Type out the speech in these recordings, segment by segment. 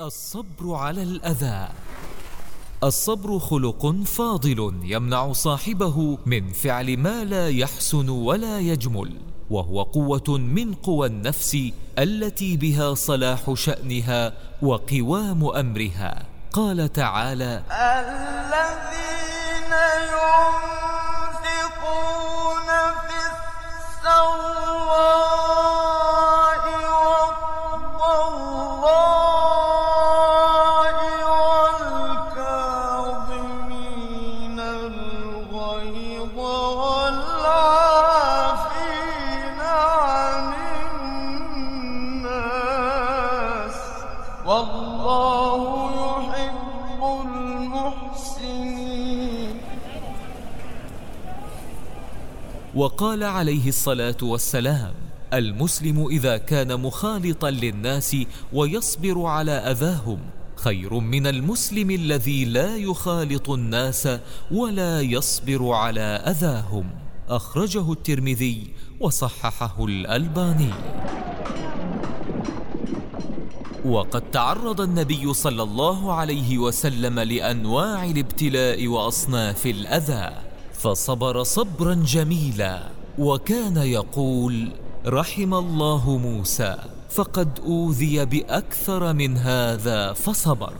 الصبر على الأذى. الصبر خلق فاضل يمنع صاحبه من فعل ما لا يحسن ولا يجمل وهو قوة من قوى النفس التي بها صلاح شأنها وقوام أمرها. قال تعالى الذين ينفقون والله يحب المحسنين. وقال عليه الصلاة والسلام المسلم إذا كان مخالطا للناس ويصبر على أذاهم خير من المسلم الذي لا يخالط الناس ولا يصبر على أذاهم. أخرجه الترمذي وصححه الألباني. وقد تعرض النبي صلى الله عليه وسلم لأنواع الابتلاء وأصناف الأذى فصبر صبرا جميلا. وكان يقول رحم الله موسى فقد أوذي بأكثر من هذا فصبر.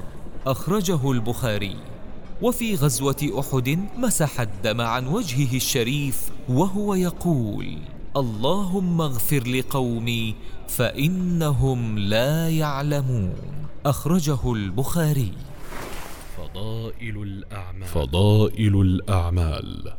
أخرجه البخاري. وفي غزوة أحد مسح الدم عن وجهه الشريف وهو يقول اللهم اغفر لقومي فإنهم لا يعلمون. أخرجه البخاري. فضائل الأعمال. فضائل الأعمال.